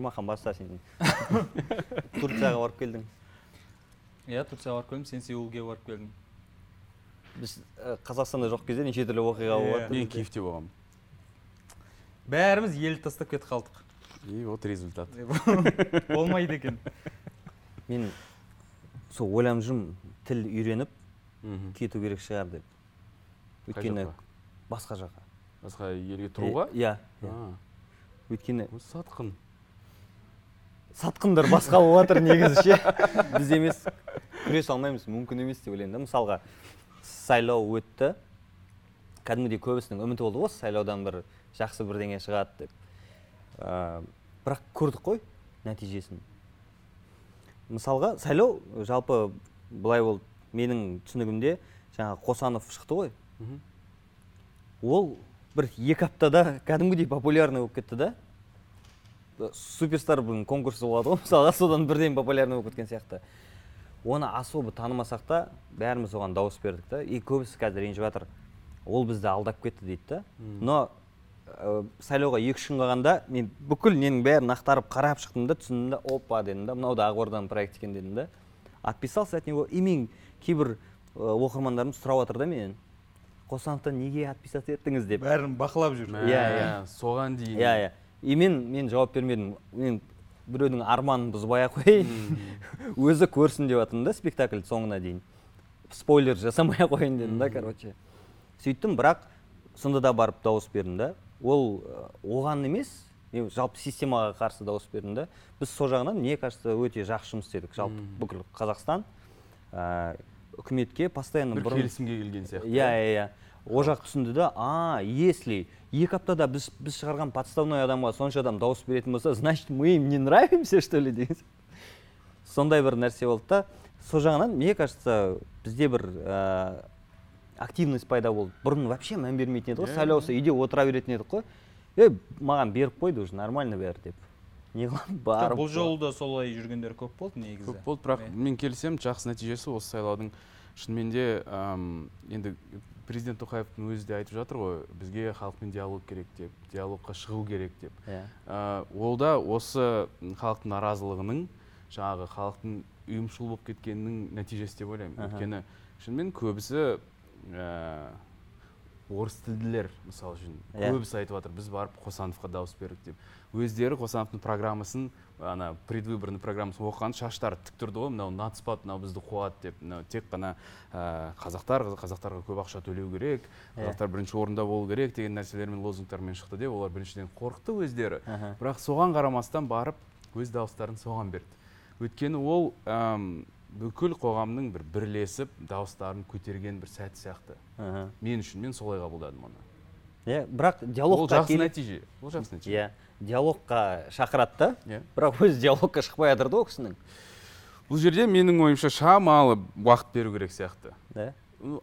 нұрмахан баста сен турцияға барып келдің. Иә турцияға барып келдім сен сеулге барып келдің. Біз ә, қазақстанда жоқ кезде неше түрлі оқиға болады мен киевте болғанмын. Бәріміз елді тастап кетіп қалдық. И вот результат. Болмайды екен. Мен сол ойланып жүрмін тіл үйреніп кету керек шығар деп. Өйткені басқа жаққа. Басқа елге тұруға? Иә иә. Өйткені ол сатқын. Сатқындар басқа болып жатыр негізі ше. Біз емес күресе алмаймыз мүмкін емес деп ойлаймын да. Мысалға сайлау өтті. Кәдімгідей көбісінің үміті болды ғой сайлаудан бір жақсы бірдеңе шығады деп. Ә, бірақ көрдік қой нәтижесін. Мысалға сайлау жалпы былай болды. Менің түсінігімде жаңағы қосанов шықты ғой. Ол бір екі аптада кәдімгідей популярный болып кетті да. Суперстар бүгін конкурсы болады ғой. Мысалға содан бірден популярный болып кеткен сияқты. Оны особо танымасақ та бәріміз оған дауыс бердік та. И көбісі қазір ренжіп жатыр. Ол бізді алдап кетті дейді да. Но ә, сайлауға екі үш күн қалғанда мен бүкіл ненің бәрін ақтарып қарап шықтым да түсіндім да опа дедім да мынау да ақорданың проекті екен дедім да. Отписался от него. И мен кейбір ә, оқырмандарым сұрап жатыр да менен. Қосановтан неге отписаться еттіңіз деп. Бәрін бақылап жүр Иә, иә. соған дейін. Иә иә. И мен мен жауап бермедім. Мен біреудің арманын бұзбай ақ қояйын. Өзі көрсін деп жатырмын да спектакль соңына дейін. Спойлер жасамай ақ қояйын дедім да короче. Сөйттім бірақ сонда да барып дауыс бердім да. Ол оған емес мен жалпы системаға қарсы дауыс бердім да. Біз сол жағынан мне кажется өте жақсы жұмыс істедік жалпы бүкіл қазақстан. Ә, үкіметке постоянно бір келісімге келген сияқты. Иә иә иә. Ол жақ түсінді да а если екі аптада біз біз шығарған подставной адамға сонша адам дауыс беретін болса значит мы им не нравимся что ли? деген сондай бір нәрсе болды да. Сол жағынан мне кажется бізде бір ә, активность пайда болды. Бұрын вообще мән бермейтін еді ғой Иә, сайлаусы үйде отыра беретін едік қой. Е маған беріп қойды уже нормально бәрі деп. Не қыламын барып бұл жолы да солай жүргендер көп болды негізі. Көп болды бірақ мен келісемін жақсы нәтижесі осы сайлаудың. Шынымен де енді президент тоқаевтың өзі де айтып жатыр ғой бізге халықпен диалог керек деп диалогқа шығу керек деп. Иә. Ә, ол да осы халықтың наразылығының жаңағы халықтың ұйымшыл болып кеткенінің нәтижесі деп ойлаймын. Өйткені шынымен көбісі ә, орыс тілділер мысалы үшін Иә. көбісі айтып жатыр. Біз барып қосановқа дауыс бердік деп. Өздері қосановтың программасын ана предвыборный программасын оқыған шаштары тік тұрды ғой. Мынау нацпад мынау бізді қуады деп. Мынау тек қана ә, қазақтар қазақтарға көп ақша төлеу керек Иә. қазақтар бірінші орында болу керек деген нәрселермен лозунгтармен шықты деп. Олар біріншіден қорықты өздері. Аха. бірақ соған қарамастан барып өз дауыстарын соған берді. Өйткені ол әм, бүкіл қоғамның бір бірлесіп дауыстарын көтерген бір сәт сияқты. Мен үшін мен солай қабылдадым оны. Иә бірақ ол диалогқа жақсы келіп нәтиже ол жақсы нәтиже. Иә диалогқа шақырады да Иә. бірақ өзі диалогқа шықпай жатыр да ол кісінің. Бұл жерде менің ойымша шамалы уақыт беру керек сияқты. Да.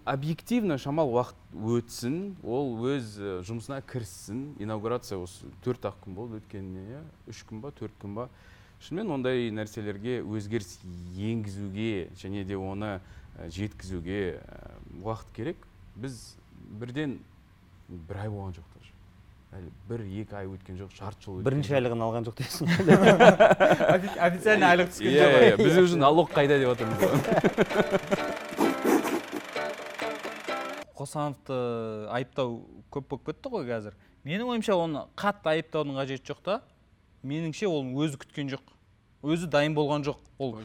Объективно шамалы уақыт өтсін ол өз э, жұмысына кіріссін. Инаугурация осы төрт ақ күн болды өткеніне иә. Үш күн ба төрт күн ба. Шынымен ондай нәрселерге өзгеріс енгізуге және де оны э, жеткізуге э, уақыт керек. Біз бірден бір ай болған жоқ даже. Әлі бір екі ай өткен жоқ жарты жыл өткен бірінші айлығын алған жоқ дейсің Офи- официально айлық түскен жоқ иә иә біз уже налог қайда деп жатырмыз қосановты айыптау көп болып кетті ғой қазір. Менің ойымша оны қатты айыптаудың қажеті жоқ та. Меніңше ол өзі күткен жоқ. Өзі дайын болған жоқ ол.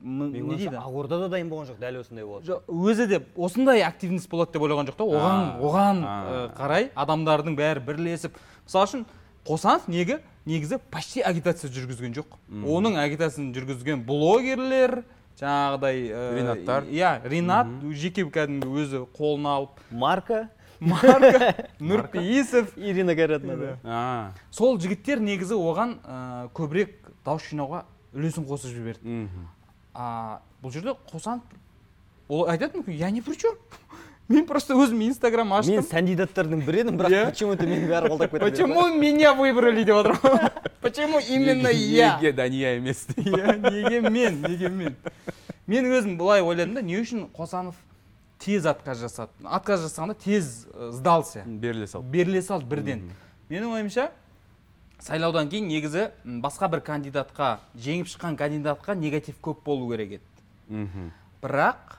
Не дейді? ақордада дайын болған жоқ. дәл осындай болады. Жоқ өзі де осындай активность болады деп ойлаған жоқ та. Оған оған э, қарай адамдардың бәрі бірлесіп. Мысалы үшін қосанов неге? Негізі почти агитация жүргізген жоқ. Оның агитациясын жүргізген блогерлер жаңағыдай э, Ринаттар. иә ринат жеке кәдімгі өзі қолына алып. Марка? Марка нұрпейісов. Ирина кайратовна да. А. Сол жігіттер негізі оған э, көбірек дауыс жинауға үлесін қосып жіберді. А бұл жерде қосанов ол айтады мүмкін я ни при чем мен просто өзім инстаграм мен аштым кандидаттардың бірі едім бірақ Иә. почему то мені бәрі қолдап кетті почему меня выбрали деп отырмын. Почему именно я? неге дания емес иә неге мен неге мен? Мен өзім былай ойладым да не үшін қосанов тез отказ жасады отказ жасағанда тез сдался. Беріле сал беріле салды бірден. Менің ойымша сайлаудан кейін негізі басқа бір кандидатқа жеңіп шыққан кандидатқа негатив көп болу керек еді. Бірақ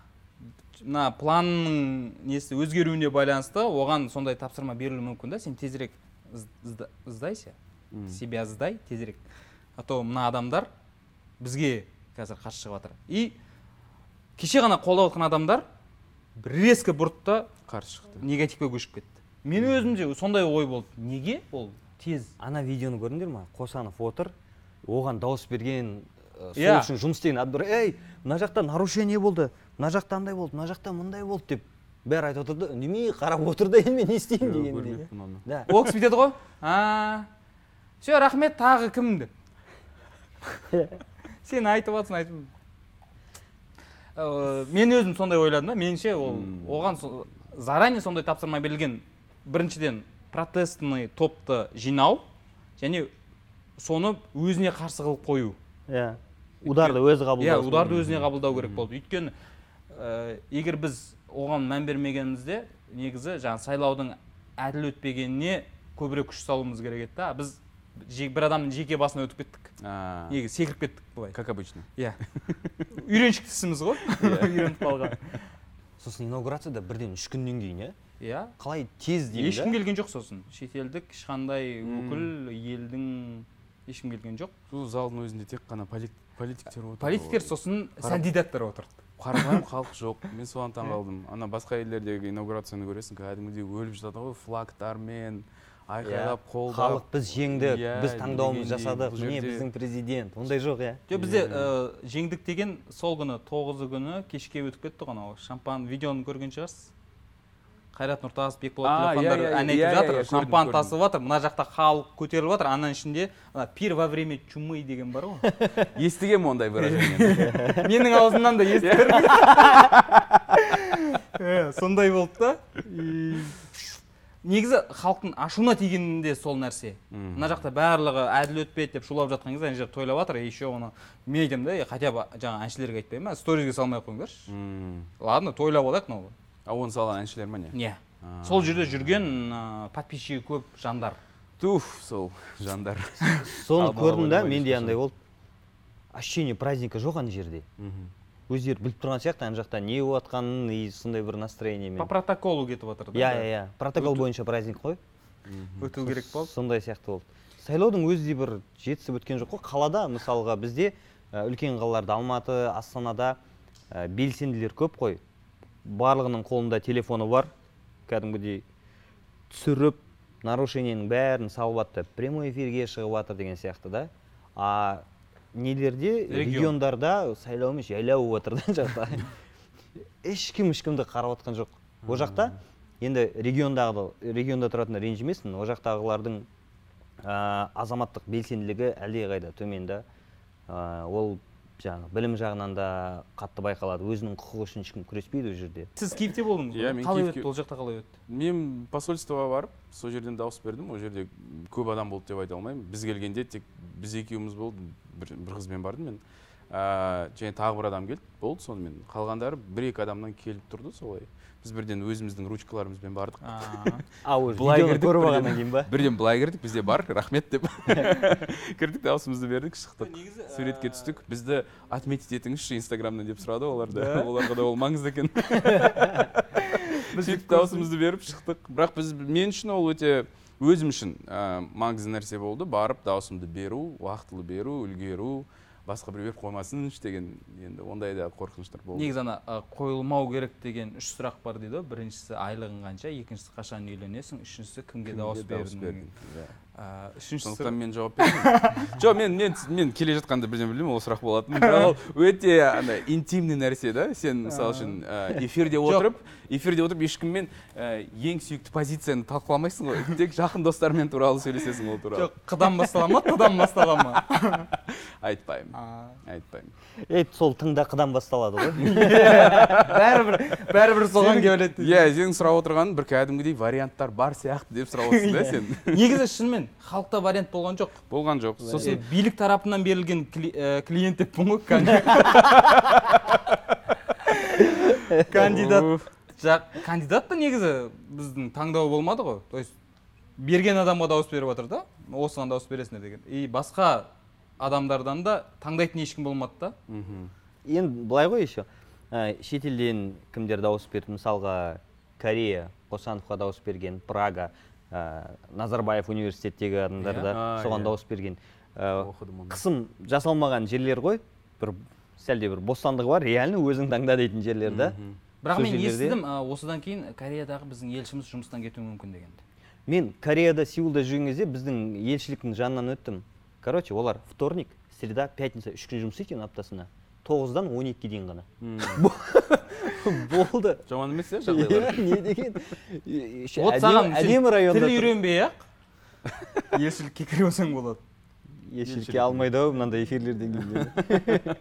мына планның несі өзгеруіне байланысты оған сондай тапсырма берілуі мүмкін да. Сен тезірек ыздайся себя сдай тезірек. А то мына адамдар бізге қазір қарсы шығып жатыр и кеше ғана қолдап отқан адамдар резко бұрды да қарсы шықты. негативке көшіп кетті. Мен өзімде сондай ой болды. Неге? Ол тез. Ана видеоны көрдіңдер ма? Қосанов отыр оған дауыс берген ә, сол Иә. үшін жұмыс істеген адамдар ей мына жақта нарушение болды мына жақта андай болды мына жақта мындай болды деп бәрі айтып отыр да үндемей қарап отыр да енді мен не істеймін дегендей да. Ол кісі бүйтеді ғой. Все рахмет тағы кім деп сен айтып жатрсың айтып Ә, мен өзім сондай ойладым да меніңше ол оған со- заранее сондай тапсырма берілген. Біріншіден протестный топты жинау және соны өзіне қарсы қылып қою. Иә. Ударды өзі иә қабылдау ударды өзіне қабылдау керек болды. Өйткені ә, егер біз оған мән бермегенімізде негізі жаңағы сайлаудың әділ өтпегеніне көбірек күш салуымыз керек еді да. Біз бір адамның жеке басына өтіп кеттік. Негізі секіріп кеттік былай. Как обычно. Иә. Үйреншікті ғой. Үйреніп қалған. Сосын инаугурацияда бірден үш күннен кейін иә? Иә. Қалай тез деймін ешкім келген жоқ сосын. Шетелдік ешқандай өкіл елдің ешкім келген жоқ. Сол залдың өзінде тек қана полит- политиктер отыр. Политиктер сосын кандидаттар отырды. Қарапайым халық жоқ. Мен соған таң қалдым. Ана басқа елдердегі инаугурацияны көресің. Кәдімгідей өліп жатады ғой. Флагтармен айқайлап қолдап халық біз жеңдік Иә, біз таңдауымызды дегендей, жасадық. міне жерде- біздің президент ондай жоқ иә. Жоқ бізде ә, жеңдік деген сол күні тоғызы күні кешке өтіп кетті ғой анау. Шампан видеоны көрген шығарсыз? Қайрат нұртас бекболат тілеухандар иә, иә, ән иә, айтып иә, жатыр. иә, шампан тасып жатыр мына жақта халық көтеріліп жатыр ананың ішінде ана пир во время чумы деген бар ғой. Естігемін ондай выражение. Менің аузымнан да Иә, сондай болды да. Негізі халықтың ашуына тигені де сол нәрсе. Мына жақта барлығы әділ өтпеді деп шулап жатқан кезде ана жерде тойлап жатыр и еще оны мен айтамын да «Е, хотя бы жаңағы әншілерге айтпаймын ма сторизге салмай ақ қойыңдаршы ладно тойлап алайық мынау. А оны салған әншілер ма не? А. сол жерде жүрген подписчигі көп жандар. Туф сол жандар. Соны көрдім да менде андай болды. Ощущение праздника жоқ ана жерде. Өздері біліп тұрған сияқты ана жақта не болып жатқанын и сондай бір по настроениемен протоколу кетіп жатыр да иә иә иә. Протокол бойынша праздник қой. Өту керек болды сондай сияқты болды. Сайлаудың өзі де бір жетісіп өткен жоқ қой. Қалада мысалға бізде үлкен қалаларда алматы астанада ә, белсенділер көп қой. Барлығының қолында телефоны бар. Кәдімгідей түсіріп нарушениенің бәрін салып жатты прямой эфирге шығып жатыр деген сияқты да. А нелерде Регион. региондарда сайлау емес жайлау болып жатыр да жақта ешкім ешкімді қарап жатқан жоқ. Ол жақта енді региондағы регионда тұратындар ренжімесін ол жақтағылардың ә, азаматтық белсенділігі әлдеқайда төмен да. Ә, ол жаңағы білім жағынан да қатты байқалады өзінің құқығы үшін ешкім күреспейді ол жерде. Сіз киевте болдыңыз Иә, ғой мен қалай өтті ол жақта қалай өтті? Мен посольствоға барып сол жерден дауыс бердім ол жерде көп адам болды деп айта алмаймын. Біз келгенде тек біз екеуміз болды бір, бір қызбен бардым мен. Ә, және тағы бір адам келді болды сонымен. Қалғандары бір екі адамнан келіп тұрды солай. Біз бірден өзіміздің ручкаларымызбен бардық. А, уже видеоны көріп алғаннан кейін ба? Бірден былай кірдік бізде бар рахмет деп. Кірдік дауысымызды бердік шықтық. Суретке түстік. Бізді отметить етіңізші инстаграмнан деп сұрады олар да. Оларға да ол маңызды екен. Сөйтіп дауысымызды беріп шықтық. Бірақ біз мен үшін ол өте өзім үшін ә, маңызды нәрсе болды. Барып дауысымды беру уақытылы беру үлгеру басқа біреу беріп қоймасыншы деген енді ондай да қорқыныштар болды. Негізі ана қойылмау керек деген үш сұрақ бар дейді ғой. Біріншісі айлығың қанша екіншісі қашан үйленесің үшіншісі кімге дауыс бердің? Ә, үшіншісі сондықтан мен жауап бердім жоқ мен мен мен келе жатқанда бірден білдім ол сұрақ болатынын бірақ ол өте андай интимный нәрсе да сен мысалы үшін эфирде отырып эфирде отырып ешкіммен ең сүйікті позицияны талқыламайсың ғой. Тек жақын достармен туралы сөйлесесің ол туралы. Жоқ қыдан бастала ма тыдан бастала ма? Айтпаймын айтпаймын. Ей сол тыңда қыдан басталады ғой. Бәрібір бәрібір соған келеді иә сенің сұрап отырғаның бір кәдімгідей варианттар бар сияқты деп сұрап отырсың да сен. Негізі шынымен халықта вариант болған жоқ. Болған жоқ. Сосын билік тарапынан берілген кли- клиент деппін ғой кандидат. Жақ кандидат та негізі біздің таңдау болмады ғой. То есть берген адамға дауыс беріп жатыр да осыған дауыс бересіңдер деген. И басқа адамдардан да таңдайтын ешкім болмады да. Енді былай ғой еще. Ә, шетелден кімдер дауыс берді? Мысалға корея қосановқа дауыс берген прага. Назарбаев университеттегі адамдар Иә. да соған иә. дауыс берген. Оны қысым жасалмаған жерлер ғой. Бір сәлде бір бостандығы бар реально өзің таңда дейтін жерлер да. Бірақ мен естідім осыдан кейін кореядағы біздің елшіміз жұмыстан кетуі мүмкін дегенді мен кореяда сеулда жүрген кезде біздің елшіліктің жанынан өттім. Короче олар вторник среда пятница үш күн жұмыс істейді екен аптасына. Тоғыздан он екіге дейін ғана. Болды. Жаман емес иә жағдайлар? не деген. Вот саған әдемі районда тіл үйренбей ақ елшілікке кіре алсаң болады. Елшілікке алмайды ау мынандай эфирлерден кейін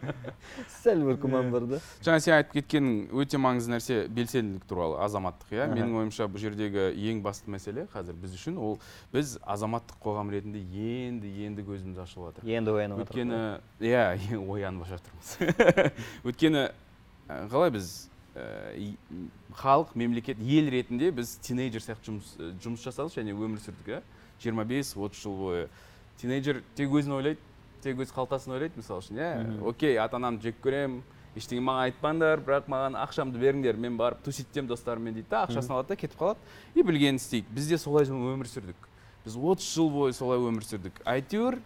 сәл бір күмән бар да жаңа сен айтып кеткенің өте маңызды нәрсе белсенділік туралы азаматтық иә менің ойымша бұл жердегі ең басты мәселе қазір біз үшін ол біз азаматтық қоғам ретінде енді енді көзіміз ашылып жатыр енді оянып жатыр өйткені иә оянып жатырмыз өйткені қалай біз халық мемлекет ел ретінде біз тинейджер сияқты жұмыс жұмыс жасадық және өмір сүрдік иә жиырма бес отыз жыл бойы тинейджер тек өзін ойлайды тек өз қалтасын ойлайды мысалы үшін иә. Окей ата анамды жек көремін ештеңе маған айтпаңдар бірақ маған ақшамды беріңдер мен барып туситемін достарыммен дейді да ақшасын алады да кетіп қалады. И білгенін істейді. Біз де солай өмір сүрдік. Біз 30 жыл бойы солай өмір сүрдік. Әйтеуір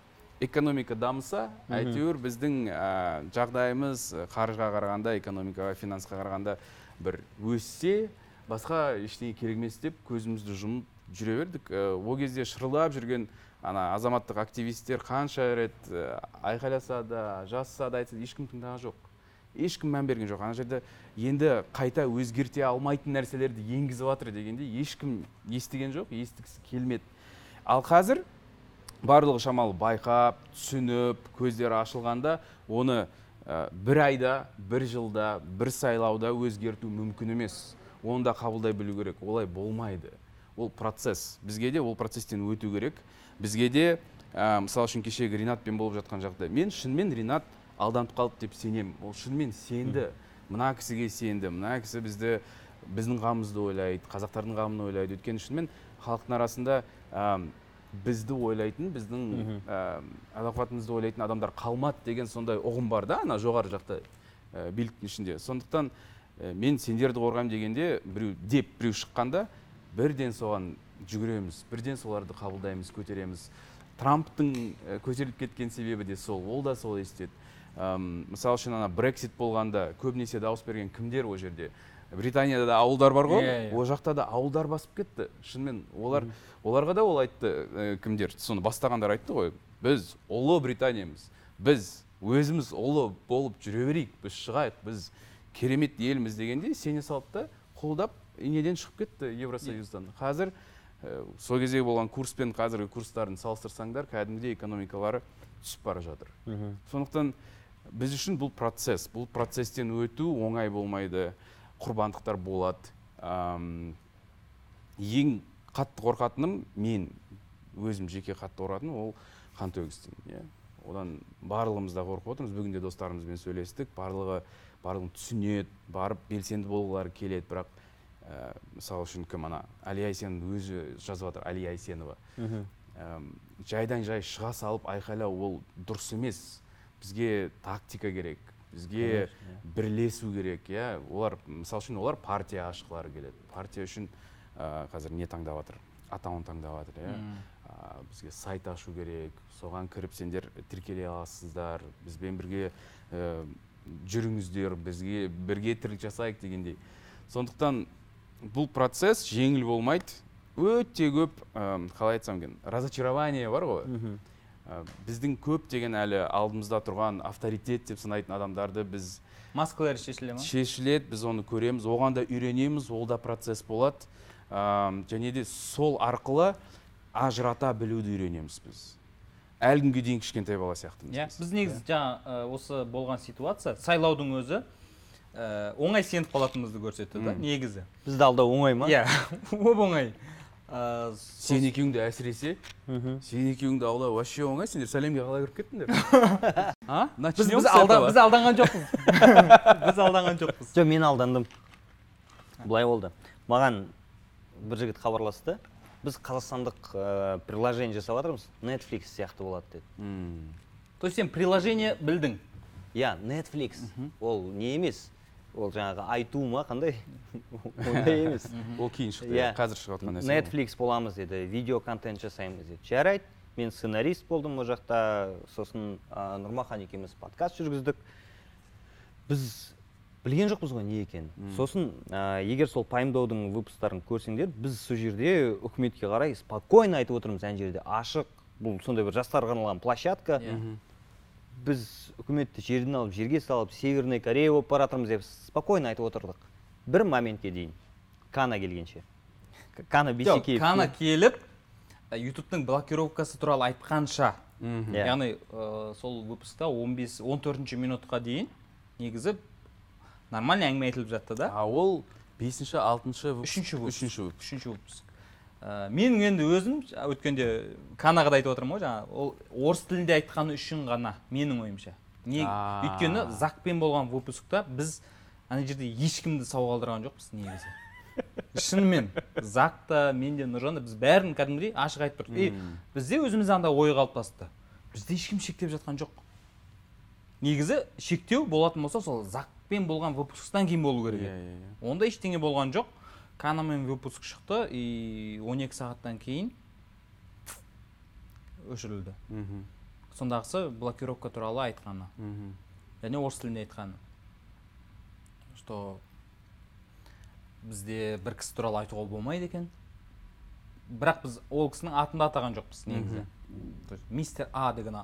экономика дамыса әйтеуір біздің ә, жағдайымыз қаржыға қарағанда экономикаға финансқа қарағанда бір өссе басқа ештеңе керек емес деп көзімізді жұмып жүре бердік. Ә, ол кезде шырылдап жүрген ана азаматтық активисттер қанша рет ә, айқайласа да жазса да айтса да ешкім тыңдаған жоқ. Ешкім мән берген жоқ. Ана жерде енді қайта өзгерте алмайтын нәрселерді енгізіп жатыр дегенде ешкім естіген жоқ естігісі келмеді. Ал қазір барлығы шамалы байқап түсініп көздері ашылғанда оны ә, бір айда бір жылда бір сайлауда өзгерту мүмкін емес. Оны да қабылдай білу керек. Олай болмайды. Ол процесс. Бізге де ол процесстен өту керек. Бізге де ә, мысалы үшін кешегі ринатпен болып жатқан жағдай. Мен шынымен ринат алданып қалды деп сенемін. Ол шынымен сенді. Мына кісіге сенді мына кісі бізді біздің қамымызды ойлайды қазақтардың қамын ойлайды. Өйткені шынымен халықтың арасында ә, бізді ойлайтын біздің ә, әл ауқатымызды ойлайтын адамдар қалмады деген сондай ұғым бар да ана жоғары жақта ә, биліктің ішінде. Сондықтан ә, мен сендерді қорғаймын дегенде біреу деп біреу шыққанда бірден соған жүгіреміз бірден соларды қабылдаймыз көтереміз. Трамптың көтеріліп кеткен себебі де сол ол да сол естеді. Әм, мысалы үшін ана брексит болғанда көбінесе дауыс берген кімдер ол жерде? Британияда да ауылдар бар ғой. Иә, иә. ол жақта да ауылдар басып кетті. Шынымен олар оларға да ол айтты ә, кімдер? Соны бастағандар айтты ғой. Біз ұлы британиямыз. Біз өзіміз ұлы болып жүре берейік. Біз шығайық. Біз керемет елміз дегенде сене салды да қолдап инеден шығып кетті евросоюздан. Қазір ә, сол кездегі болған курс пен қазіргі курстарын салыстырсаңдар кәдімгідей экономикалары түсіп бара жатыр. Мгм. сондықтан біз үшін бұл процесс бұл процесстен өту оңай болмайды құрбандықтар болады. Ам, ең қатты қорқатыным мен өзім жеке қатты қорқатыным ол қантөгістен иә. Одан барлығымыз да қорқып отырмыз. Бүгін де достарымызбен сөйлестік. Барлығы барлығын түсінеді барып белсенді болғылары келеді. Бірақ ә, мысалы үшін кім ана? Әлия әйсенов өзі жазып жатыр әлия. Әм, жайдан жай шыға салып айқайлау ол дұрыс емес. Бізге тактика керек бізге бірлесу керек иә. Олар мысалы үшін олар партия ашқылары келеді. Партия үшін ә, қазір не таңдап жатыр? Атауын таңдап жатыр иә. А, бізге сайт ашу керек. Соған кіріп сендер тіркеле аласыздар. Бізбен бірге ә, жүріңіздер бізге бірге тірлік жасайық дегендей. Сондықтан бұл процесс жеңіл болмайды. Өте көп ә, қалай айтсам екен разочарование бар ғой. Ә, біздің көптеген әлі алдымызда тұрған авторитет деп санайтын адамдарды біз маскалар шешіле ма? шешіледі біз оны көреміз. Оған да үйренеміз ол да процесс болады. Ам, және де сол арқылы ажырата білуді үйренеміз біз. Әлі күнге дейін кішкентай бала сияқтымыз иә біз. біз негізі жаңа ә, осы болған ситуация сайлаудың өзі ә, оңай сеніп қалатынымызды көрсетті да негізі. Бізді алда оңай ма? Иә оп оңай. Сол- сен екеуің де әсіресе сен екеуің де аулау вообще оңай сендер сәлемге қалай кіріп кеттіңдер. А? Біз, біз, алданған жоқпыз. Біз алданған жоқпыз. Жоқ мен алдандым. Былай болды. Маған бір жігіт хабарласты. Біз қазақстандық ә, приложение жасап жатырмыз. Netflix сияқты болады деді. То есть сен приложение білдің? Иә netflix. Ол не емес? Ол жаңағы айту ма қандай? ондай емес. Ол кейін шықты Иә. қазір шығып жатқан нәрсе. Netflix боламыз деді видео контент жасаймыз деді жарайды мен сценарист болдым ол жақта. Сосын ә, нұрмахан екеуміз подкаст жүргіздік. Біз білген жоқпыз ғой не екенін. Сосын ә, егер сол пайымдаудың выпустарын көрсеңдер біз сол жерде үкіметке қарай спокойно айтып отырмыз. Ана жерде ашық бұл сондай бір жастарға арналған площадка. Иә. Біз үкіметті жерден алып жерге салып северная корея болып бара жатырмыз деп спокойно айтып отырдық. Бір моментке дейін. Кана келгенше. Кана жоқ бейсекеев кана келіп ә, ютубтың блокировкасы туралы айтқанша Мгм. Иә. яғни ә, сол выпускта 15 14 минутқа дейін негізі нормальный әңгіме айтылып жатты да. А ол бесінші алтыншы үшінші выпуск. Үшінші выпуск. Үшінші выпуск. Ә, менің енді өзім өткенде канада айтып отырмын ғой жаңағы ол орыс тілінде айтқаны үшін ғана менің ойымша. Не өйткені закпен болған выпускта біз ана жерде ешкімді сауға алдырған жоқпыз негізі. Шынымен зак та мен де нұржан да біз бәрін кәдімгідей ашық айтып тұрдық. И бізде өзімізде андай ой қалыптасты. Бізде ешкім шектеп жатқан жоқ. Негізі шектеу болатын болса сол закпен болған выпусктан кейін болу керек иә еді иә иә. Онда ештеңе болған жоқ. Канамен выпуск шықты и 12 сағаттан кейін өшірілді. Мгм. сондағысы блокировка туралы айтқаны. Мгм. және орыс тілінде айтқаны. Что бізде бір кісі туралы айтуға болмайды екен. Бірақ біз ол кісінің атын да атаған жоқпыз негізі. То есть мистер а деген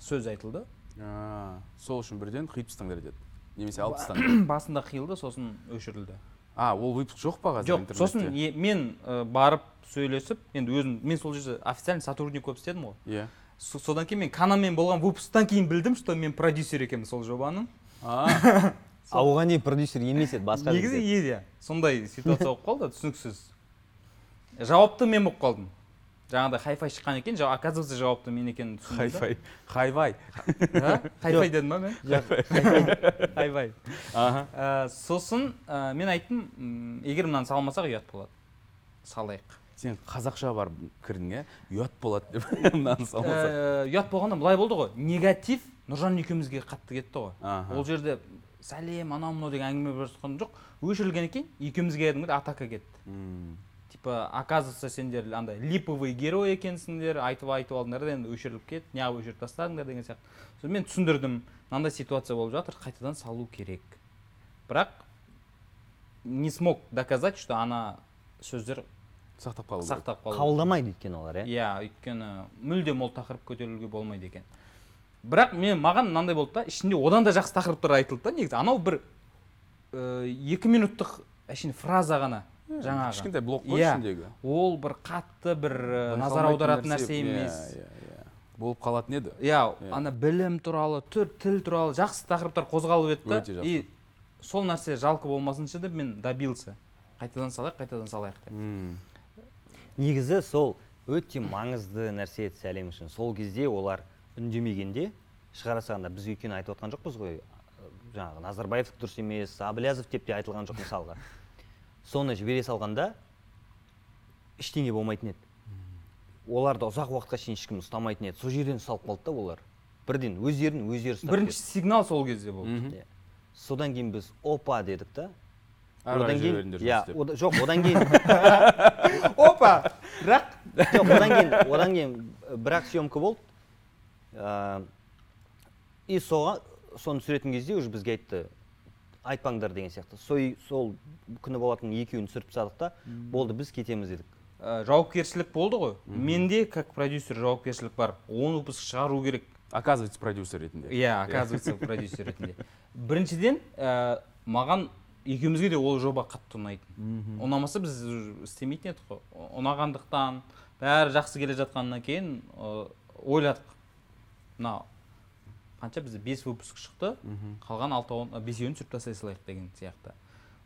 сөз айтылды. А, сол үшін бірден қиып тастаңдар деді. Немесе алып тастаңдар басында қиылды сосын өшірілді. А ол выпуск жоқ па қазір жоқ интернетте? сосын е- мен ә, барып сөйлесіп енді өзім мен сол жерде официальный сотрудник болып істедім ғой. Иә. Со- содан кейін мен канамен болған выпусктан кейін білдім что мен продюсер екенмін сол жобаның. А. А оған дейін продюсер емес еді басқа негізі жерде. иә. Сондай ситуация болып қалды түсініксіз. Жауапты мен болып қалдым. Жаңағыдай хай фай шыққан екен жа- оказывается жауапты мен екенін түсіндім хайфай. Хайвай. А? хай фай дедім ба мен? Хай фай аха. Ә, сосын ә, мен айттым егер мынаны салмасақ ұят болады. Салайық. Сен қазақша барып кірдің иә ұят болады деп мынаны салмаса Ә, ұят болғанда былай болды ғой. Негатив нұржан екеумізге қатты кетті ғой. Ол жерде сәлем анау мынау деген әңгіме болып жатқан жоқ. Өшірілгеннен кейін екеумізге кәдімгідей атака кетті. Типа оказывается сендер андай липовый герой екенсіңдер айтып айтып алдыңдар да енді өшіріліп кетті неғып өшіріп тастадыңдар деген сияқты. Сосын мен түсіндірдім. Мынандай ситуация болып жатыр қайтадан салу керек. Бірақ не смог доказать что ана сөздер сақтап қалу сақтап қалу қабылдамайды өйткені олар иә? Иә өйткені мүлдем ол тақырып көтерілуге болмайды екен. Бірақ мен маған мынандай болды да ішінде одан да жақсы тақырыптар айтылды да негізі. Анау бір ә, екі минуттық әшейін фраза ғана. Жаңағы. Кішкентай блок қой Иә. ішіндегі. Ол бір қатты бір ә, назар аударатын нәрсе иә, емес. иә, болып қалатын еді. Иә ана білім туралы түр тіл туралы жақсы тақырыптар қозғалып еді да и сол нәрсе жалко болмасыншы деп мен добился. Қайтадан салайық қайтадан салайық деп. Негізі сол өте маңызды нәрсе еді сәлем үшін. Сол кезде олар үндемегенде шығара салғанда біз өйткені айтып отқан жоқпыз ғой ә, жаңағы назарбаевтікі дұрыс емес аблязов деп те айтылған жоқ мысалға. Соны жібере салғанда ештеңе болмайтын еді. Оларды ұзақ уақытқа шейін ешкім ұстамайтын еді. Сол жерден салып қалды да олар. Бірден өздерін өздері ұстап бірінші сигнал сол кезде болды. Иә. содан кейін біз опа дедік та. Одан кейін иә жоқ одан кейін опа! Бірақ жоқ одан кейін одан кейін бір ақ съемка болды. Ә, и соған соны түсіретін кезде уже бізге айтты айтпаңдар деген сияқты. Сол сол күні болатын екеуін түсіріп тастадық та болды біз кетеміз дедік. Ә, жауапкершілік болды ғой. Менде как продюсер жауапкершілік бар он выпуск шығару керек. Оказывается продюсер ретінде. Иә оказывается продюсер ретінде. Біріншіден ә, маған екеумізге де ол жоба қатты ұнайтын. Ұнамаса біз істемейтін едік қой. Ұнағандықтан бәрі жақсы келе жатқаннан кейін ойладық. Мына қанша бізде бес выпуск шықты қалған алтауын бесеуін түсіріп тастай салайық деген сияқты.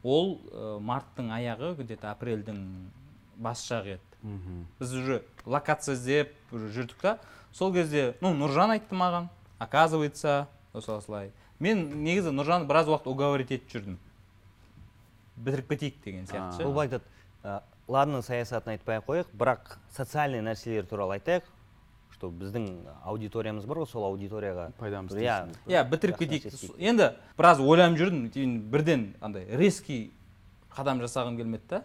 Ол ә, марттың аяғы где то апрельдің бас жағы еді. Біз уже локация іздеп уже жүрдік та. Сол кезде ну нұржан айтты маған оказывается осылай осылай мен негізі нұржанды біраз уақыт уговорить етіп жүрдім. Бітіріп кетейік деген сияқты. Ше. ол айтады «Ә, ладно саясатын айтпай ақ қояйық бірақ социальный нәрселер туралы айтайық. Что біздің аудиториямыз бар ғой сол аудиторияға. Пайдамыз иә, иә бітіріп кетейік. Енді біраз ойланып жүрдім кейін бірден андай резкий қадам жасағым келмеді да.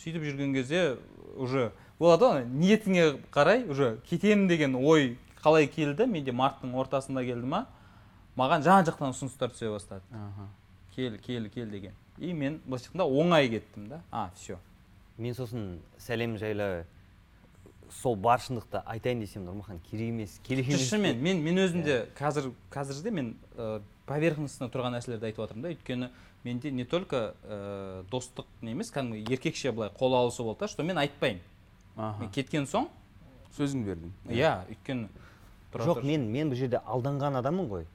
Сөйтіп жүрген кезде уже болады ғой ниетіңе қарай уже кетемін деген ой қалай келді менде марттың ортасында келді ма маған жан жақтан ұсыныстар түсе бастады. Кел кел кел деген. И мен былайша айтқанда оңай кеттім да. А все мен сосын сәлем жайлы сол бар шындықты айтайын десем нұрмахан керек емес керек емес шынымен мен мен өзім де қазір қазірде мен ә, поверхностно тұрған нәрселерді айтып жатырмын да. Өйткені менде не только ә, достық не емес кәдімгі еркекше былай қол алысу болды да что мен айтпаймын. Мен кеткен соң сөзіңді бердің. Иә өйткені тұра жоқ тұр. мен мен бұл жерде алданған адаммын ғой.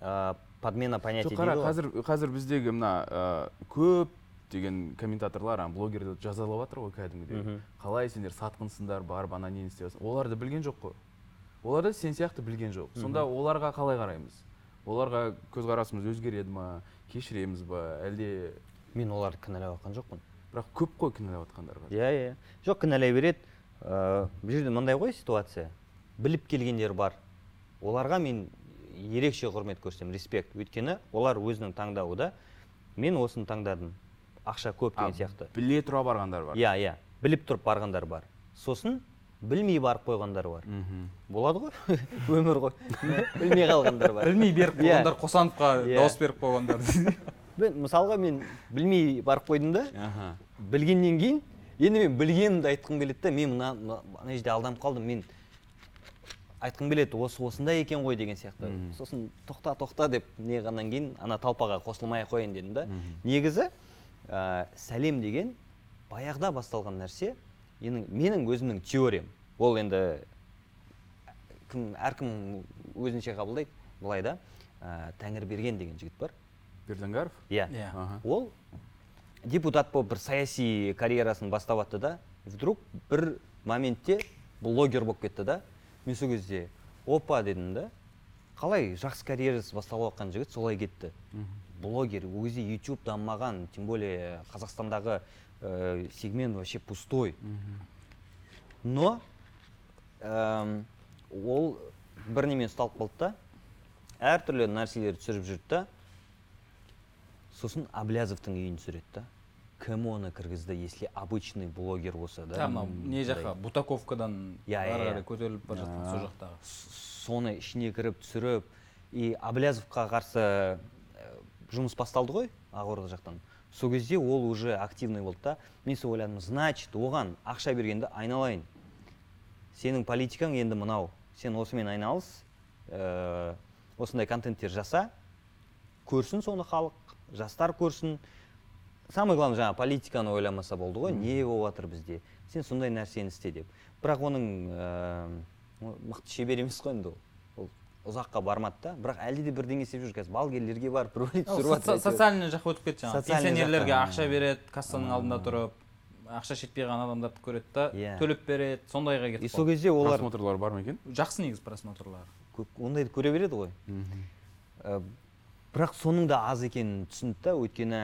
Ә, подмена понятия жоқ қара қазір қазір біздегі мына ә, көп деген комментаторлар ана блогерлерді жазалап жатыр ғой кәдімгідей. Қалай сендер сатқынсыңдар барып ана нені істеп жатсың оларды білген жоқ қой. Олар да сен сияқты білген жоқ. Сонда оларға қалай қараймыз? Оларға көзқарасымыз өзгереді ма? Кешіреміз ба? Әлде мен оларды кінәлап жатқан жоқпын. бірақ көп қой кінәлап жатқандар иә иә. Жоқ кінәлай береді. Ә, бұл жерде мындай ғой ситуация. Біліп келгендер бар. Оларға мен ерекше құрмет көрсетемін респект. Өйткені олар өзінің таңдауы да. Мен осыны таңдадым. Ақша көп деген сияқты. біле тұра барғандар бар. Иә иә. Біліп тұрып барғандар бар. Сосын білмей барып қойғандар бар. Болады ғой. Өмір ғой. Білмей қалғандар бар. Білмей беріп Иә. қойғандар қосановқа Иә. дауыс беріп қойғандар. Мен мысалға мен білмей барып қойдым да білгеннен кейін енді мен білгенімді айтқым келеді да мен мына мына жерде алданып қалдым мен айтқым келеді осы осындай екен ғой деген сияқты. Сосын тоқта тоқта деп неғаннан кейін ана талпаға қосылмай ақ қояйын дедім да. Негізі ә, сәлем деген баяғыда басталған нәрсе менің, менің өзімнің теориям. Ол енді кім әркім өзінше қабылдайды былай да. Ә, тәңірберген деген жігіт бар. Берденгаров? Иә. Иә. аха. Ол депутат болып бір саяси карьерасын бастап жатты да вдруг бір моментте блогер болып кетті да. Мен сол кезде опа дедім да қалай жақсы карьерасы басталып жатқан жігіт солай кетті. Блогер ол кезде youtube дамымаған тем более қазақстандағы ә, сегмент вообще пустой. Но әм, ол бір немен ұсталып қалды да әртүрлі нәрселер түсіріп жүрді да сосын аблязовтың үйін түсіреді да. Кім оны кіргізді если обычный блогер болса да? Мынау не жаққа бутаковкадан Иә, иә, ары иә. қарай көтеріліп бара жатқан сол жақтағы. соны ішіне кіріп түсіріп и аблязовқа қарсы ә, жұмыс басталды ғой ақорда жақтан. Сол кезде ол уже активный болды да. Мен сол ойладым значит оған ақша бергенде айналайын. Сенің политикаң енді мынау. Сен осымен айналыс ә, осындай контенттер жаса көрсін соны халық жастар көрсін. Самое главное жаңағы политиканы ойламаса болды ғой не болып жатыр бізде. Сен сондай нәрсені істе деп. Бірақ оның ә, мықты шебер емес қой енді ол. Ұзаққа бармады да. Бірақ әлде де бірдеңе істеп жүр қазір. Балгерлерге барып бір Ол түсіріп жатыр социальный жаққа өтіп кетті жаңағы. Пенсионерлерге ақша береді кассаның алдында тұрып ақша жетпей қалған адамдарды көреді да Иә. төлеп береді сондайға и кетіп сол кезде олар просмотрлар бар ма екен? Жақсы негізі просмотрлар. Кө- ондайды көре береді ғой. Ә, бірақ соның да аз екенін түсінді да. Өйткені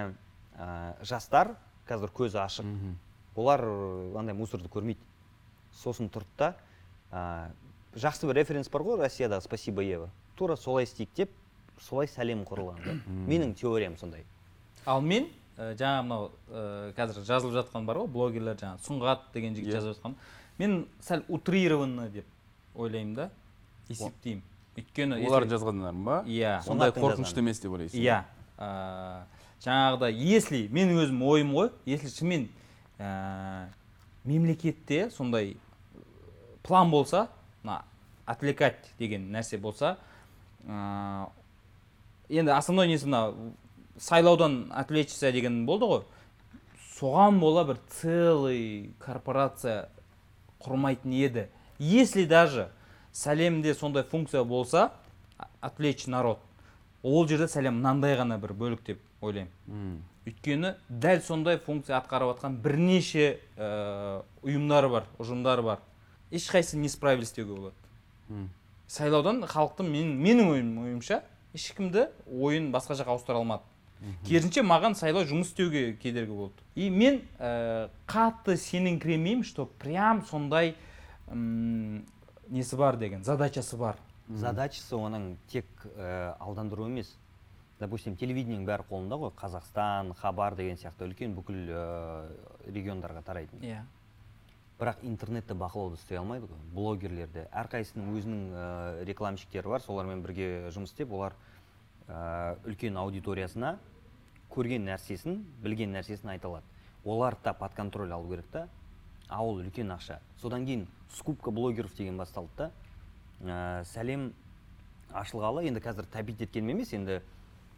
ә, жастар қазір көзі ашық. Олар э, андай мусорды көрмейді. Сосын тұрды да ә, жақсы бір референс бар ғой россиядағы спасибо ева. Тура солай істейік деп солай сәлем құрылған да. Менің теориям сондай. Ал мен ә, жаңа мынау ә, қазір жазылып жатқан бар ғой блогерлер жаңағы сұңғат деген жігіт Иә. жазып жатқан. Мен сәл утрированно деп ойлаймын да. Есептеймін. Өйткені олардың жазғандарын ба Иә. сондай қорқынышты емес деп ойлайсың иә. ә, жаңағыдай если менің өзім ойым ғой если шынымен ә, мемлекетте сондай план болса мына отвлекать деген нәрсе болса ә, енді основной несі мына сайлаудан отвлечься деген болды ғой. Соған бола бір целый корпорация құрмайтын еді. Если даже сәлемде сондай функция болса отвлечь народ. Ол жерде сәлем мынандай ғана бір бөлік деп ойлаймын. Өйткені дәл сондай функция атқарып жатқан бірнеше ә, ұйымдар бар ұжымдар бар. Ешқайсысы не справились деуге болады. Мм. сайлаудан халықтың мен, менің ойым, ойымша ешкімді ойын басқа жаққа ауыстыра алмады. Керісінше маған сайлау жұмыс істеуге кедергі болды. И мен ә, қатты сеніңкіремеймін что прям сондай м, несі бар деген задачасы бар. Задачасы оның тек ә, алдандыру емес. Допустим телевидениенің бәрі қолында ғой. Қазақстан хабар деген сияқты үлкен бүкіл ә, региондарға тарайтын. Иә. Бірақ интернетті бақылауды істей алмайды ғой. Блогерлерді әрқайсысының өзінің ә, рекламщиктері бар солармен бірге жұмыс істеп олар ә, үлкен аудиториясына көрген нәрсесін білген нәрсесін айта алады. Оларды да под контроль алу керек та. А үлкен ақша. Содан кейін скупка блогеров деген басталды да. Ә, сәлем ашылғалы енді қазір тәпит еткенім емес енді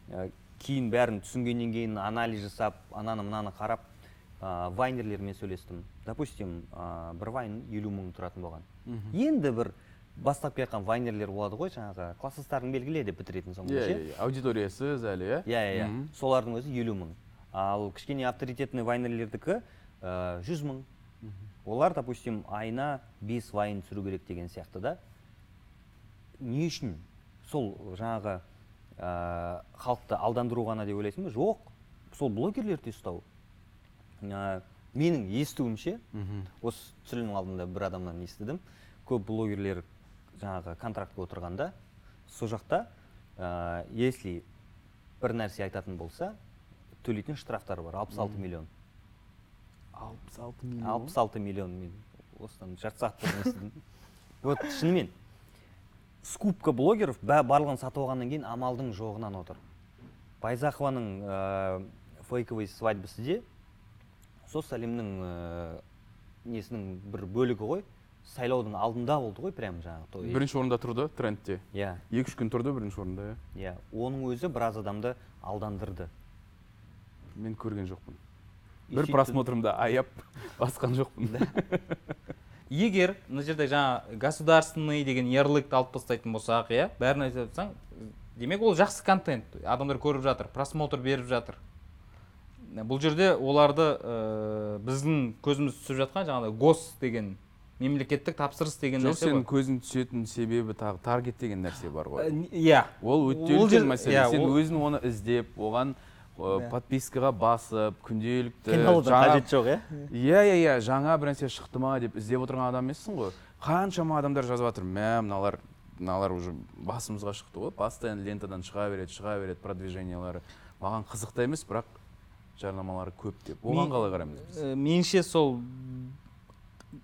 ә, кейін бәрін түсінгеннен кейін анализ жасап ананы мынаны қарап ә, вайнерлермен сөйлестім. Допустим ә, бір вайн елу мың тұратын болған. Енді бір бастап келе жатқан вайнерлер болады ғой жаңағы класстастарың белгіле деп бітіретін иә ше иә, иә. аудиториясыз әлі иә? Иә иә Мгм. солардың өзі елу мың. Ал кішкене авторитетный вайнерлердікі ә, жүз мың. Олар допустим айына бес вайн түсіру керек деген сияқты да. Не үшін? Сол жаңағы ә, халықты алдандыру ғана деп ойлайсың ба? Жоқ. Сол блогерлерді ұстау. Ә, менің естуімше осы түсірілім алдында бір адамнан естідім. Көп блогерлер жаңағы контрактқа отырғанда сол жақта ә, если бір нәрсе айтатын болса төлейтін штрафтар бар 66 миллион. Алпыс алты миллион? 66 миллион мен осыдан жарты сағат бұрын естідім. Вот шынымен скупка блогеров барлығын сатып алғаннан кейін амалдың жоғынан отыр. Байзақованың ә, фейковый свадьбасы де сол сәлемнің ә, несінің бір бөлігі ғой. Сайлаудың алдында болды ғой прям жаңағы той. Бірінші орында тұрды трендте. Иә. Екі үш күн тұрды бірінші орында иә. Иә. Оның өзі біраз адамды алдандырды. Мен көрген жоқпын. Бір просмотрымда аяп басқан жоқпын. Егер мына жерде жаңа государственный деген ярлыкты алып тастайтын болсақ иә бәрін айтып жатсаң демек ол жақсы контент. Адамдар көріп жатыр просмотр беріп жатыр. Бұл жерде оларды ә, біздің көзіміз түсіп жатқан жаңағыдай гос деген мемлекеттік тапсырыс деген жоқ нәрсе сенің ғой. көзің түсетін себебі тағы таргет деген нәрсе бар ғой. Иә. Ол өте үлкен жер- мәселе. Иә, сен ол- өзің оны іздеп оған ә, подпискаға басып күнделікті қажеті жоқ иә? Иә иә иә. Жаңа бір нәрсе шықты ма деп іздеп отырған адам емессің ғой. Қаншама адамдар жазып жатыр. Мә мыналар мыналар уже басымызға шықты ғой. Постоянно лентадан шыға береді шыға береді продвижениялары маған қызық та емес бірақ жарнамалары көп деп. Оған қалай қараймыз біз? Ә, меніңше сол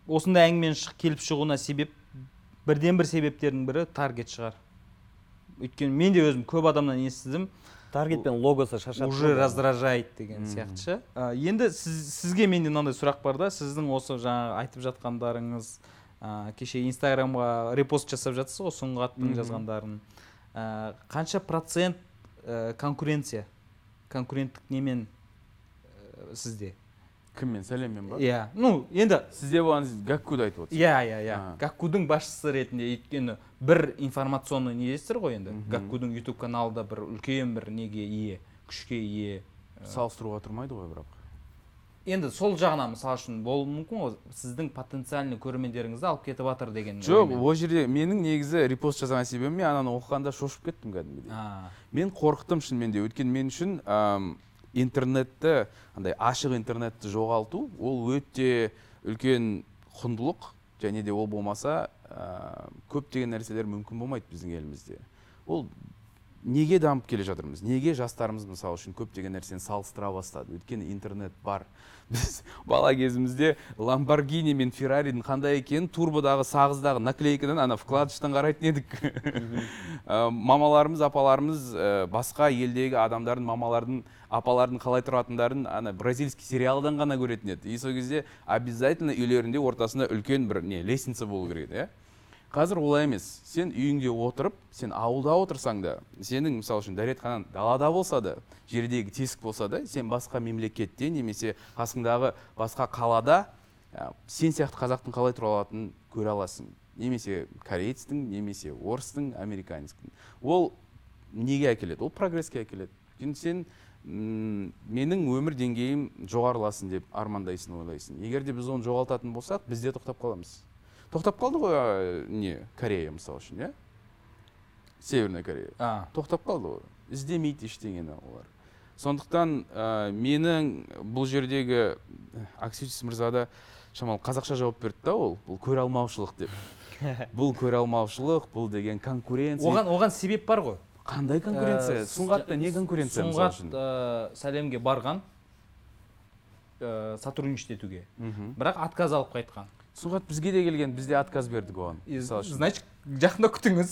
осындай әңгіменің шық- келіп шығуына себеп бірден бір себептердің бірі таргет шығар. Өйткені мен де өзім көп адамнан естідім. Таргет пен логосы шашады уже раздражает деген сияқты. Ше Ә, енді сіз, сізге менде мынандай сұрақ бар да. Сіздің осы жаңағы айтып жатқандарыңыз ә, кеше инстаграмға репост жасап жатсыз ғой сұңғаттың жазғандарын. Ә, қанша процент ә, конкуренция? Конкуренттік немен сізде? Кіммен? Сәлеммен ба? Иә. Ну енді сізде болған гаккуды айтып отырсыз. Иә иә иә. Гаккудың басшысы ретінде өйткені бір информационный недесіздер ғой енді. Гаккудың ютуб каналы да бір үлкен бір неге ие күшке ие салыстыруға тұрмайды ғой бірақ. Енді сол жағынан мысалы үшін болуы мүмкін ғой. Сіздің потенциальный көрермендеріңізді алып кетіп жатыр деген жоқ ол жерде менің негізі репост жасаған себебім мен ананы оқығанда шошып кеттім кәдімгідей. Мен қорықтым шынымен де. Өйткені мен үшін интернетті андай ашық интернетті жоғалту ол өте үлкен құндылық және де ол болмаса ә, көптеген нәрселер мүмкін болмайды біздің елімізде. Ол неге дамып келе жатырмыз? Неге жастарымыз мысалы үшін көптеген нәрсені салыстыра бастады? Өйткені интернет бар. Біз бала кезімізде ламборгини мен ферраридің қандай екенін турбодағы сағыздағы наклейкадан ана вкладыштан қарайтын едік. Ә, мамаларымыз апаларымыз ә, басқа елдегі адамдардың мамалардың апалардың қалай тұратындарын ана бразильский сериалдан ғана көретін еді. И сол кезде обязательно үйлерінде ортасында үлкен бір не лестница болу керек еді иә? Қазір олай емес. Сен үйіңде отырып сен ауылда отырсаң да сенің мысалы үшін дәретханаң далада болса да жердегі тесік болса да сен басқа мемлекетте немесе қасыңдағы басқа қалада ә, сен сияқты қазақтың қалай тұра алатынын көре аласың. Немесе корейцтің немесе орыстың американецтің. Ол неге әкеледі? Ол прогресске әкеледі. Өйткені сен м, менің өмір деңгейім жоғарыласын деп армандайсың ойлайсың. Егер де біз оны жоғалтатын болсақ біз де тоқтап қаламыз. Тоқтап қалды ғой ә, не корея мысалы үшін иә? Северная корея. А, тоқтап қалды ғой. Іздемейді ештеңені олар. Сондықтан ә, менің бұл жердегі аксютис мырза да шамалы қазақша жауап берді да ол бұл көре алмаушылық деп. Бұл көре алмаушылық бұл деген конкуренция. Оған оған себеп бар ғой. Қандай конкуренция? Ә, сұңғатта не конкуренция сұңғат ә, сәлемге барған ә, сотрудничать етуге. Бірақ отказ алып қайтқан. Сұңғат бізге де келген біз де отказ бердік оған. Мысалы үшін. значит жақында күтіңіз.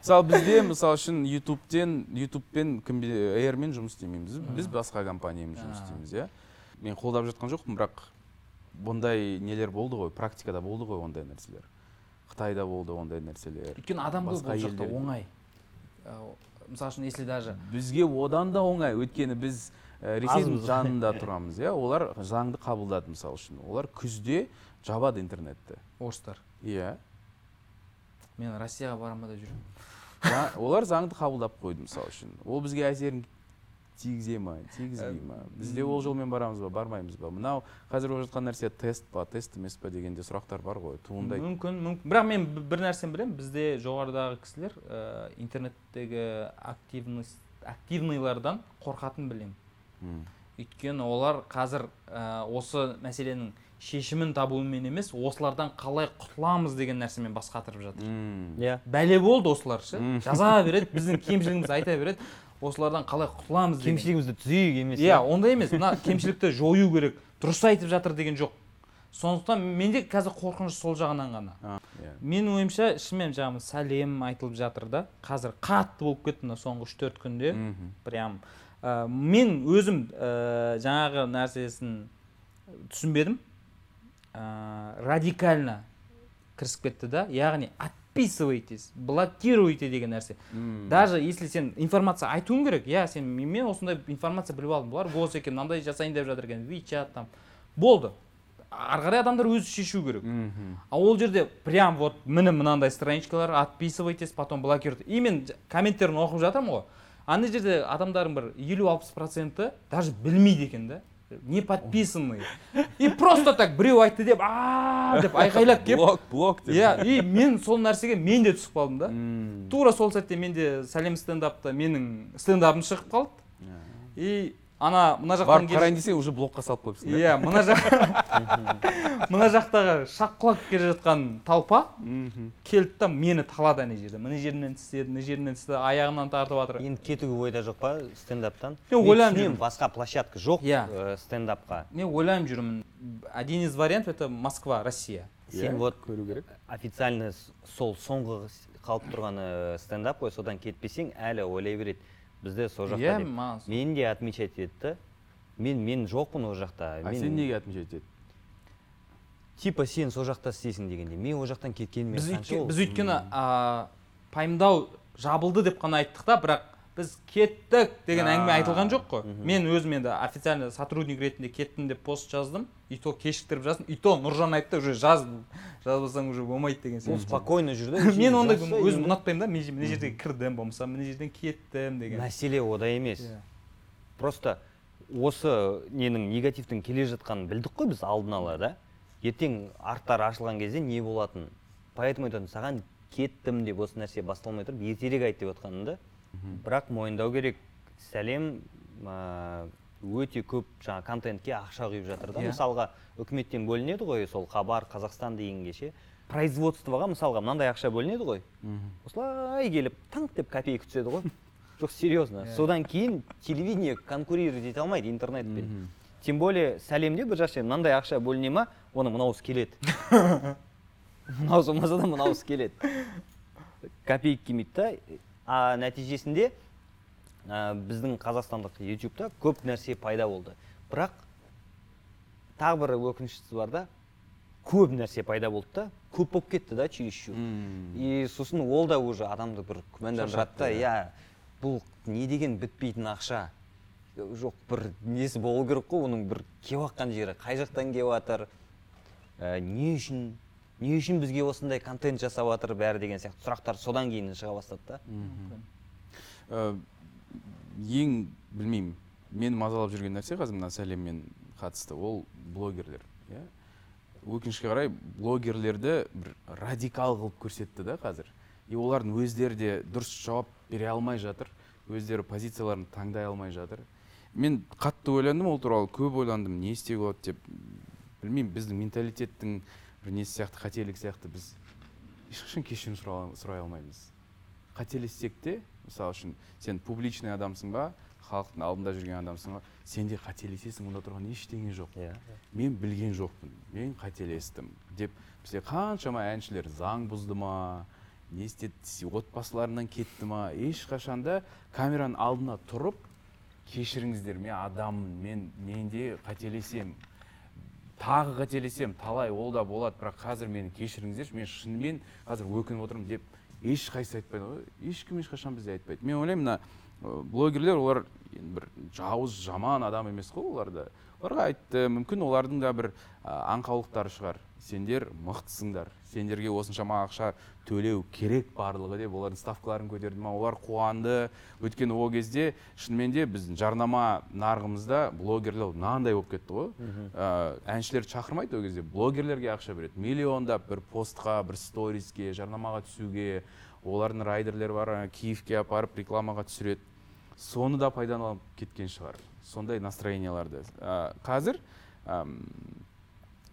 Мысалы бізде мысалы үшін ютубтен ютубпен эйрмен жұмыс істемейміз. Біз басқа компаниямен жұмыс істейміз иә. Мен қолдап жатқан жоқпын бірақ бұндай нелер болды ғой практикада болды ғой ондай нәрселер. Қытайда болды ондай нәрселер. Өйткені адам көп бұл жақта оңай. Мысалы үшін если даже бізге одан да оңай. Өйткені біз ресейдің Азбыз. жанында тұрамыз иә. Олар заңды қабылдады мысалы үшін. Олар күзде жабады интернетті. Орыстар. Иә. Мен россияға барамын ба деп жүремін За- олар заңды қабылдап қойды мысалы үшін. Ол бізге әсерін тигізе ма тигізбей ма? Бізде ол жолмен барамыз ба бармаймыз ба? Мынау қазір болып жатқан нәрсе тест па тест емес па дегенде сұрақтар бар ғой туындайды. Мүмкін мүмкін. Бірақ мен бір нәрсені білемін. Бізде жоғарыдағы кісілер ә, интернеттегі активность активныйлардан қорқатын білемін. Өйткені олар қазір ә, осы мәселенің шешімін табумен емес осылардан қалай құтыламыз деген нәрсемен бас қатырып жатыр. М. иә. Бәле болды осылар ше? Жаза береді біздің кемшілігімізді айта береді. Осылардан қалай құтыламыз деген. Кемшілігімізді түзейік емес иә ондай емес. Мына кемшілікті жою керек дұрыс айтып жатыр деген жоқ. Сондықтан менде қазір қорқыныш сол жағынан ғана. А, иә. менің ойымша шынымен жаңағы сәлем айтылып жатыр да қазір қатты болып кетті мына соңғы үш төрт күнде прям ә, мен өзім ә, жаңағы нәрсесін түсінбедім. Ә, радикально кірісіп кетті да. Яғни отписывайтесь блокируйте деген нәрсе. Даже если сен информация айтуың керек иә сен мен осындай информация біліп алдым. Бұлар бос екен мынандай жасайын деп жатыр екен вичат там. Болды. Ары қарай адамдар өзі шешу керек. Мгм. а ол жерде прям вот міне мынандай страничкалар отписывайтесь потом блокируйте. И мен комменттерін оқып жатырмын ғой. Ана жерде адамдардың бір елу алпыс проценті даже білмейді екен да не подписанный. И просто так біреу айтты деп а деп айқайлап келіп блок блок деп. Иә и мен сол нәрсеге мен де түсіп қалдым да. Тура сол сәтте менде сәлем стендапта менің стендапым шығып қалды. И ана мына жақтан барып қарайын десең уже блокқа салып қойыпсың иә мына жақ мына жақтағы шапқылап келе жатқан толпа келді да мені талады ана жерде. Мына жерімнен тістеді мына жерімнен тістеді аяғымнан тартып жатыр. Енді кетуге ойда жоқ па стендаптан? Мен ойланып жүрмін. басқа площадка жоқ Иә. э, стендапқа. Мен ойланып жүрмін. Один из вариантов это москва россия. Сен Иә, вот көру керек. официально сол соңғы қалып тұрған э, стендап қой содан кетпесең әлі ойлай береді. Бізде сол жақта иә деп мені де отмечать етті да. мен мен жоқпын ол жақта. А мен сен неге отмечать етеді? Типа сен сол жақта істейсің дегенде. Мен ол жақтан кеткеніме біз өйткені а, пайымдау жабылды деп қана айттық та бірақ біз кеттік деген әңгіме айтылған жоқ қой. Мен өзім енді официально сотрудник ретінде кеттім деп пост жаздым. И то кешіктіріп жаздым. И то нұржан айтты уже жаз жазбасаң уже болмайды деген ол сияқты. спокойно жүр да мен ондай өзім ұнатпаймын да. Мына жерге кірдім болмаса мына жерден кеттім деген. Мәселе ода емес. Иә. просто осы ненің негативтің келе жатқанын білдік қой біз алдын ала да. Ертең арттары ашылған кезде не болатынын поэтому айтатын саған кеттім деп осы нәрсе басталмай тұрып ертерек айт деп отқаным да. Бірақ мойындау керек. Сәлем ә, өте көп жаңа контентке ақша құйып жатыр да. Иә. мысалға үкіметтен бөлінеді ғой сол хабар қазақстан дегенге ше производствоға мысалға мынандай ақша бөлінеді ғой. Осылай келіп тыңқ деп копейка түседі ғой. Жоқ серьезно. Иә. содан кейін телевидение конкурировать ете алмайды интернетпен тем более сәлемде бір жақсы мынандай ақша бөліне ма? Оны мынауысы келеді. Мынауысы болмаса да мынауысы келеді. Копейка келмейді да. А нәтижесінде ә, біздің қазақстандық ютубта көп нәрсе пайда болды. Бірақ тағы бір өкініштісі бар да көп нәрсе пайда болды да көп болып кетті да чересчур. И сосын ол да уже адамды бір күмәндандырады да. Иә бұл не деген бітпейтін ақша? Жоқ бір несі болу керек қой оның бір келіп жатқан жері қай жақтан келіп жатыр ә, не үшін? Не үшін бізге осындай контент жасап жатыр бәрі деген сияқты сұрақтар содан кейін шыға бастады да. Ә, ең білмеймін мені мазалап жүрген нәрсе қазір мына сәлеммен қатысты ол блогерлер иә. Өкінішке қарай блогерлерді бір радикал қылып көрсетті да қазір. И олардың өздері де дұрыс жауап бере алмай жатыр өздері позицияларын таңдай алмай жатыр. Мен қатты ойландым ол туралы көп ойландым не істеуге болады деп. Білмеймін біздің менталитеттің бір несі сияқты қателік сияқты біз ешқашан кешірім сұрай, алмаймыз. Қателессек те мысалы үшін сен публичный адамсың ба халықтың алдында жүрген адамсың ба сенде қателесесің онда тұрған ештеңе жоқ. Иә мен білген жоқпын мен қателестім деп бізде қаншама әншілер заң бұзды ма не істеді отбасыларынан кетті ма ешқашан да камераның алдына тұрып кешіріңіздер мен адаммын мен менде қателесемін тағы қателесемін талай ол да болады бірақ қазір мені кешіріңіздерші мен шынымен қазір өкініп отырмын деп ешқайсысы айтпайды ғой ешкім ешқашан бізде айтпайды. Мен ойлаймын мына блогерлер олар бір жауыз жаман адам емес қой олар да оларға айтты мүмкін олардың да бір аңқаулықтары шығар. Сендер мықтысыңдар. Сендерге осыншама ақша төлеу керек барлығы деп олардың ставкаларын көтерді ма? Олар қуанды. Өйткені ол кезде шынымен де біздің жарнама нарығымызда блогерлер мынандай болып кетті ғой. Ә, әншілерді шақырмайды ол кезде. Блогерлерге ақша береді. Миллиондап бір постқа бір сториске жарнамаға түсуге. Олардың райдерлері бар ана киевке апарып рекламаға түсіреді. Соны да пайдаланып кеткен шығар. Сондай настроенияларды. Ә, қазір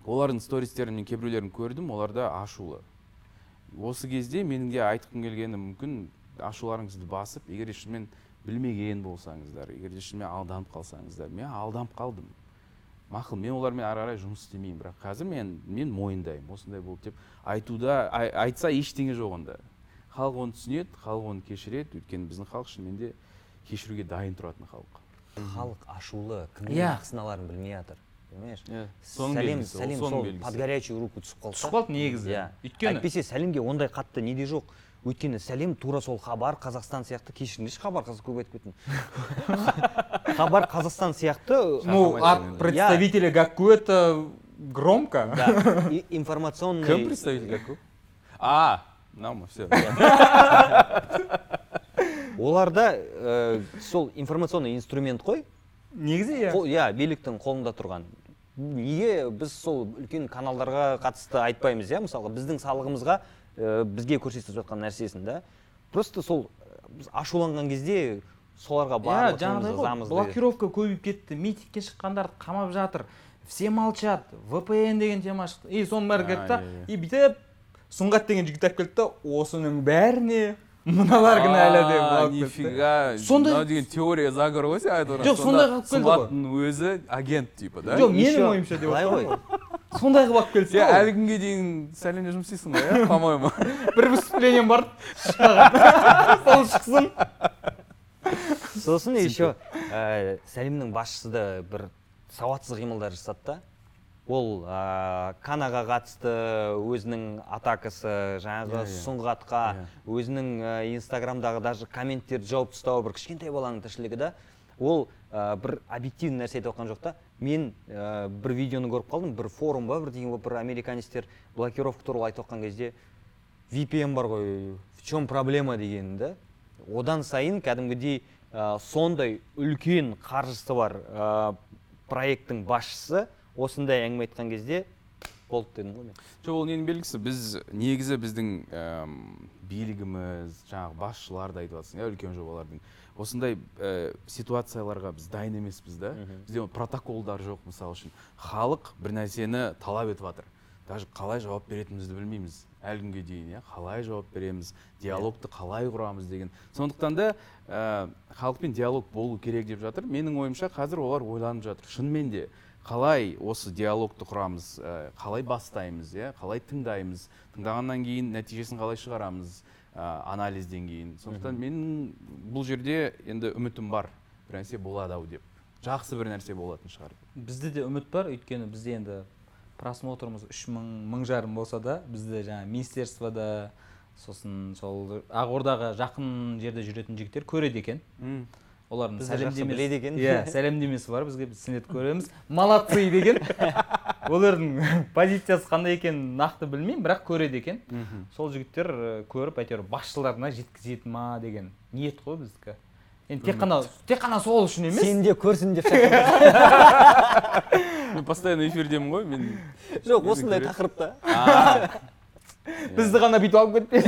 олардың стористерін мен кейбіреулерін көрдім оларда ашулы. Осы кезде менің де айтқым келгені мүмкін ашуларыңызды басып егер де шынымен білмеген болсаңыздар егер де шынымен алданып қалсаңыздар мен алданып қалдым. Мақұл мен олармен ары қарай жұмыс істемеймін бірақ қазір мен мен мойындаймын осындай болды деп айтуда ай- айтса ештеңе жоқ онда. Халық оны түсінеді халық оны кешіреді өйткені біздің халық шынымен де кешіруге дайын тұратын халық. Халық ашулы кімнің Иә. ақысын аларын білмей жатыр понимаешь? Соның сәлем сол под горячую руку түсіп қалса. Түсіп қалды негізі иә. өйткені әйтпесе сәлемге ондай қатты неде жоқ. Өйткені сәлем тура сол хабар қазақстан сияқты кешіріңдерші хабар қазір көп айтып кеттім хабар қазақстан сияқты ну от сенен, да. представителя гакуэта громко. Да, и- информационный кім представитель какой а мынау ма все оларда э, сол информационный инструмент қой. Негізі иә. Иә биліктің қолында тұрған. Неге біз сол үлкен каналдарға қатысты айтпаймыз иә мысалға біздің салығымызға э, бізге көрсетіп жатқан нәрсесін да просто сол э, біз ашуланған кезде соларға иә барлық жаңағыдай ғой ызамызды блокировка көбейіп кетті митингке шыққандарды қамап жатыр все молчат vpn деген тема шықты и соның бәрі келді да иә, иә. и бүйтіп сұңғат деген жігіт алып келді да осының бәріне мыналар кінәлі деп алып нифига. Сондай- мынау деген теория заговор ғой сен айтып Жоқ, сондай қылып келді ғой. өзі агент типа да. Жоқ менің ойымша деп ғой. сондай қылып алып келді сен әлі күнге дейін сәлемде жұмыс істейсің ғой иә по моему бір выступлением бар. Шықпаған сол шықсын. Сосын еще ә, сәлемнің басшысы да бір сауатсыз қимылдар жасады да. Ол ә, канаға қатысты өзінің атакасы жаңағы Иә, иә. сұңғатқа Иә. өзінің ә, инстаграмдағы даже комменттерді жауып тастауы бір кішкентай баланың тіршілігі да ол ә, бір объективный нәрсе айтып жатқан жоқ та мен ә, бір видеоны көріп қалдым бір форум ба бірдеңе болып бір американецтер блокировка туралы айтып жатқан кезде VPN бар ғой в чем проблема деген да одан сайын кәдімгідей ә, сондай үлкен қаржысы бар ә, проекттің басшысы осындай әңгіме айтқан кезде болды дедім ғой мен. Жоқ ол ненің белгісі? Біз негізі біздің әм, билігіміз жаңағы басшыларды айтып жатрсың иә үлкен жобалардың. Осындай ә, ситуацияларға біз дайын емеспіз да. Бізде протоколдар жоқ мысалы үшін. Халық бір нәрсені талап етіп жатыр. Даже қалай жауап беретінімізді білмейміз. Әлі күнге дейін иә қалай жауап береміз диалогты қалай құрамыз деген. Сондықтан да ә, халықпен диалог болу керек деп жатыр. Менің ойымша қазір олар ойланып жатыр. Шынымен де қалай осы диалогты құрамыз ә, қалай бастаймыз иә? қалай тыңдаймыз? Тыңдағаннан кейін нәтижесін қалай шығарамыз ә, анализден кейін? Сондықтан менің бұл жерде енді үмітім бар. Бір нәрсе болады ау деп. Жақсы бір нәрсе болатын шығар. Бізде де үміт бар. Өйткені бізде енді просмотрымыз үш мың мың жарым болса да бізде жаңағы министерствода сосын сол ақордаға жақын жерде жүретін жігіттер көреді екен. Олардың екен. иә сәлемдемесі бар бізге біз сендерді көреміз. Молодцы деген олардың позициясы қандай екенін нақты білмеймін бірақ көреді екен. Сол жігіттер көріп әйтеуір басшыларына жеткізеді ма деген ниет қой біздікі. Енді тек қана тек қана сол үшін емес. Сен де көрсін деп мен постоянно эфирдемін ғой мен жоқ осындай тақырыпта. Бізді ғана бүйтіп алып кетпе